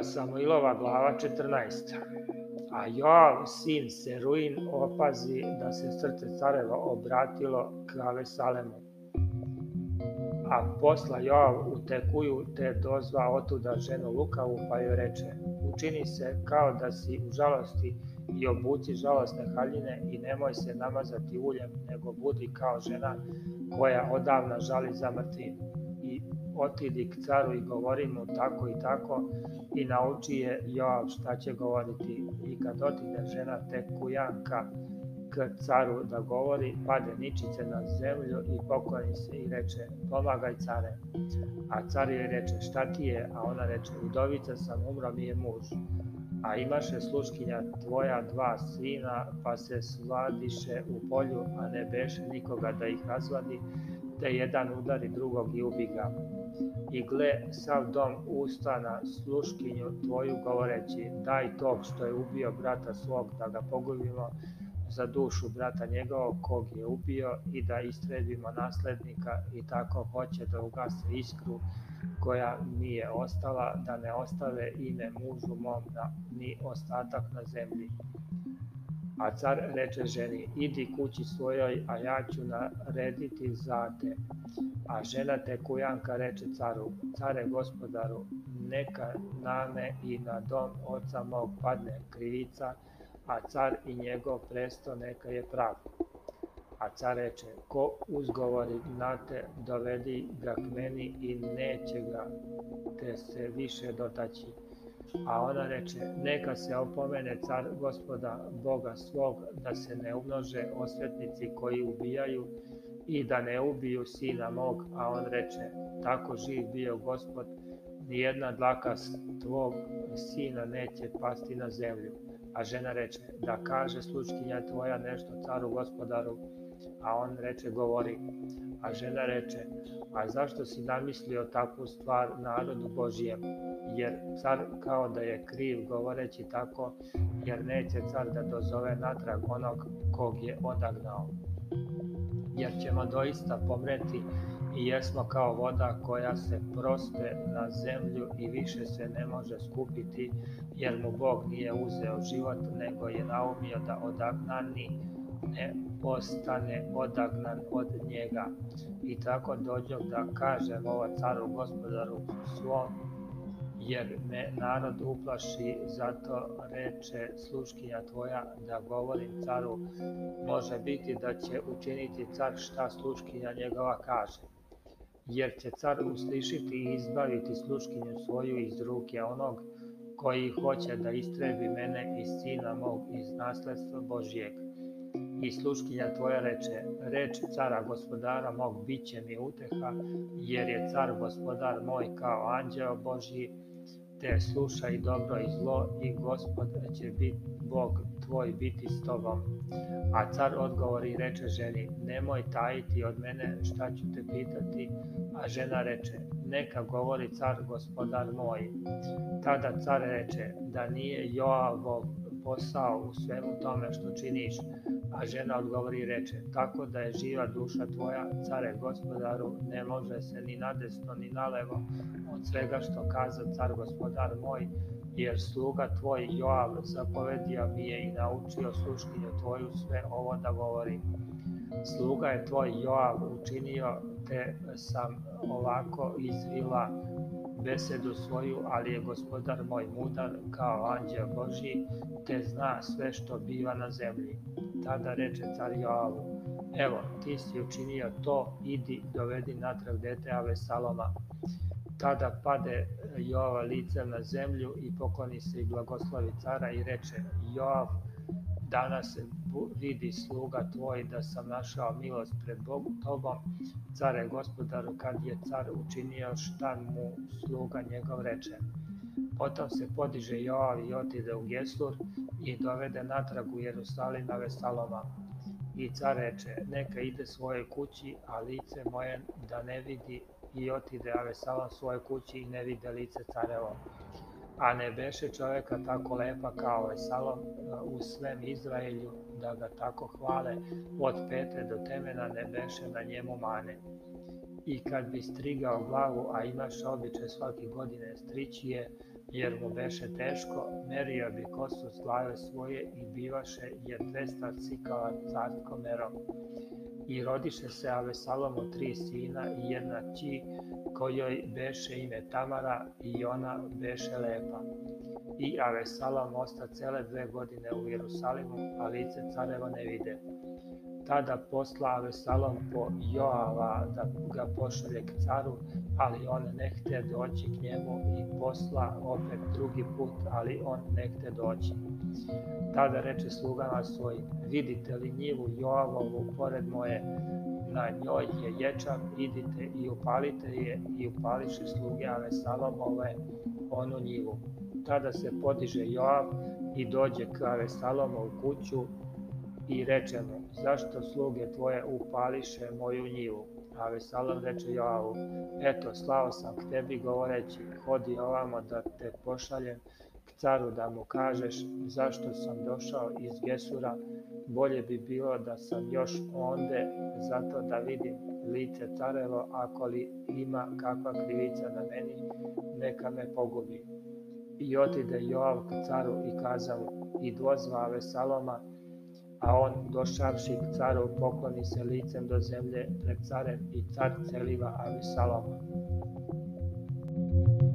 druga Samuilova glava 14. A Joav, sin Seruin, opazi da se srce carevo obratilo krave Salemu. A posla Joav utekuju te dozva otuda ženu Lukavu pa joj reče Učini se kao da si u žalosti i obuci žalostne haljine i nemoj se namazati uljem nego budi kao žena koja odavna žali za mrtvim otidi k caru i govori mu tako i tako i nauči je Joav šta će govoriti i kad otide žena te kujanka k caru da govori, pade ničice na zemlju i pokloni se i reče pomagaj care. A car joj reče šta ti je, a ona reče udovica sam umro mi je muž. A imaše sluškinja tvoja dva sina pa se sladiše u polju, a ne beše nikoga da ih razvadi, te jedan udari drugog i ubi ga. I gle, sav dom usta na sluškinju tvoju govoreći, daj tog što je ubio brata svog da ga pogubimo, za dušu brata njegovog kog je ubio i da istredimo naslednika i tako hoće da ugase iskru koja nije ostala da ne ostave ime mužu mom da ni ostatak na zemlji. A car reče ženi, idi kući svojoj, a ja ću narediti za te. A žena tekujanka reče caru, care gospodaru, neka na i na dom oca mog padne krivica, a car i njegov presto neka je prav. A car reče, ko uzgovori na te, dovedi ga k meni i neće ga te se više dotaći A ona reče, neka se opomene car gospoda Boga svog, da se ne umnože osvetnici koji ubijaju i da ne ubiju sina mog. A on reče, tako živ bio gospod, nijedna dlaka tvog sina neće pasti na zemlju. A žena reče, da kaže slučkinja tvoja nešto caru gospodaru, a on reče, govori. A žena reče, a zašto si namislio takvu stvar narodu Božijem? jer car kao da je kriv govoreći tako, jer neće car da dozove natrag onog kog je odagnao. Jer ćemo doista pomreti i jesmo kao voda koja se prospe na zemlju i više se ne može skupiti, jer mu Bog nije uzeo život, nego je naumio da odagnani ne postane odagnan od njega. I tako dođo da kažem ovo caru gospodaru svom jer me narod uplaši, zato reče sluškinja tvoja da govorim caru, može biti da će učiniti car šta sluškinja njegova kaže. Jer će car uslišiti i izbaviti sluškinju svoju iz ruke onog koji hoće da istrebi mene iz sina mog iz nasledstva Božijeg i sluškinja tvoja reče, reč cara gospodara mog biće mi uteha, jer je car gospodar moj kao anđeo Boži, te sluša i dobro i zlo i gospod će biti Bog tvoj biti s tobom. A car odgovori i reče ženi, nemoj tajiti od mene šta ću te pitati, a žena reče, neka govori car gospodar moj. Tada car reče, da nije Joavov posao u svemu tome što činiš, A žena odgovori reče, tako da je živa duša tvoja, care gospodaru, ne lože se ni nadesno ni nalevo od svega što kaza car gospodar moj, jer sluga tvoj Joav zapovedio mi je i naučio sluškinju tvoju sve ovo da govori. Sluga je tvoj Joav učinio te sam ovako izvila besedu svoju, ali je gospodar moj mudar kao anđeo Boži, te zna sve što biva na zemlji. Tada reče car Joavu, evo, ti si učinio to, idi, dovedi natrag dete Ave Saloma. Tada pade Joava lice na zemlju i pokloni se i blagoslovi cara i reče, Joav, Danas vidi sluga tvoj da sam našao milost pred Bogu tobom, care gospodaru, kad je car učinio šta mu sluga njegov reče. Potom se podiže Joav i otide u Gesur i dovede natrag u Jerusalim na Vesaloma. I car reče, neka ide svoje kući, a lice moje da ne vidi i otide Avesalom svoje kući i ne vide lice carevo a ne beše čoveka tako lepa kao je Salom e, u svem Izraelju, da ga tako hvale od pete do temena ne beše na njemu mane. I kad bi strigao glavu, a imaš običaj svake godine strići je, jer mu beše teško, merio bi kosu s glave svoje i bivaše je 200 cikala zatkomerom merom i rodiše se Avesalomu tri sina i jedna jednaći, kojoj beše ime Tamara i ona beše lepa. I Avesalom osta cele dve godine u Jerusalimu, a lice careva ne vide. Tada posla Avesalom po Joava da ga pošalje k caru, ali on ne hte doći k njemu i posla opet drugi put, ali on ne hte doći. Tada reče slugama svojim, vidite li njivu Joavovu pored moje, na njoj je ječam, idite i upalite je i upališe sluge Avesalomove onu njivu. Tada se podiže Joav i dođe k Avesaloma u kuću i reče mu, zašto sluge tvoje upališe moju njivu? A Salom reče Joavu, eto, slao sam k tebi govoreći, hodi ovamo da te pošaljem caru da mu kažeš zašto sam došao iz Gesura, bolje bi bilo da sam još onde zato da vidim lice carevo, ako li ima kakva krivica na meni, neka me pogubi. I otide Joav k caru i kazao i dozvave Saloma, a on došavši k caru pokloni se licem do zemlje pred carem i car celiva Avisaloma. Saloma.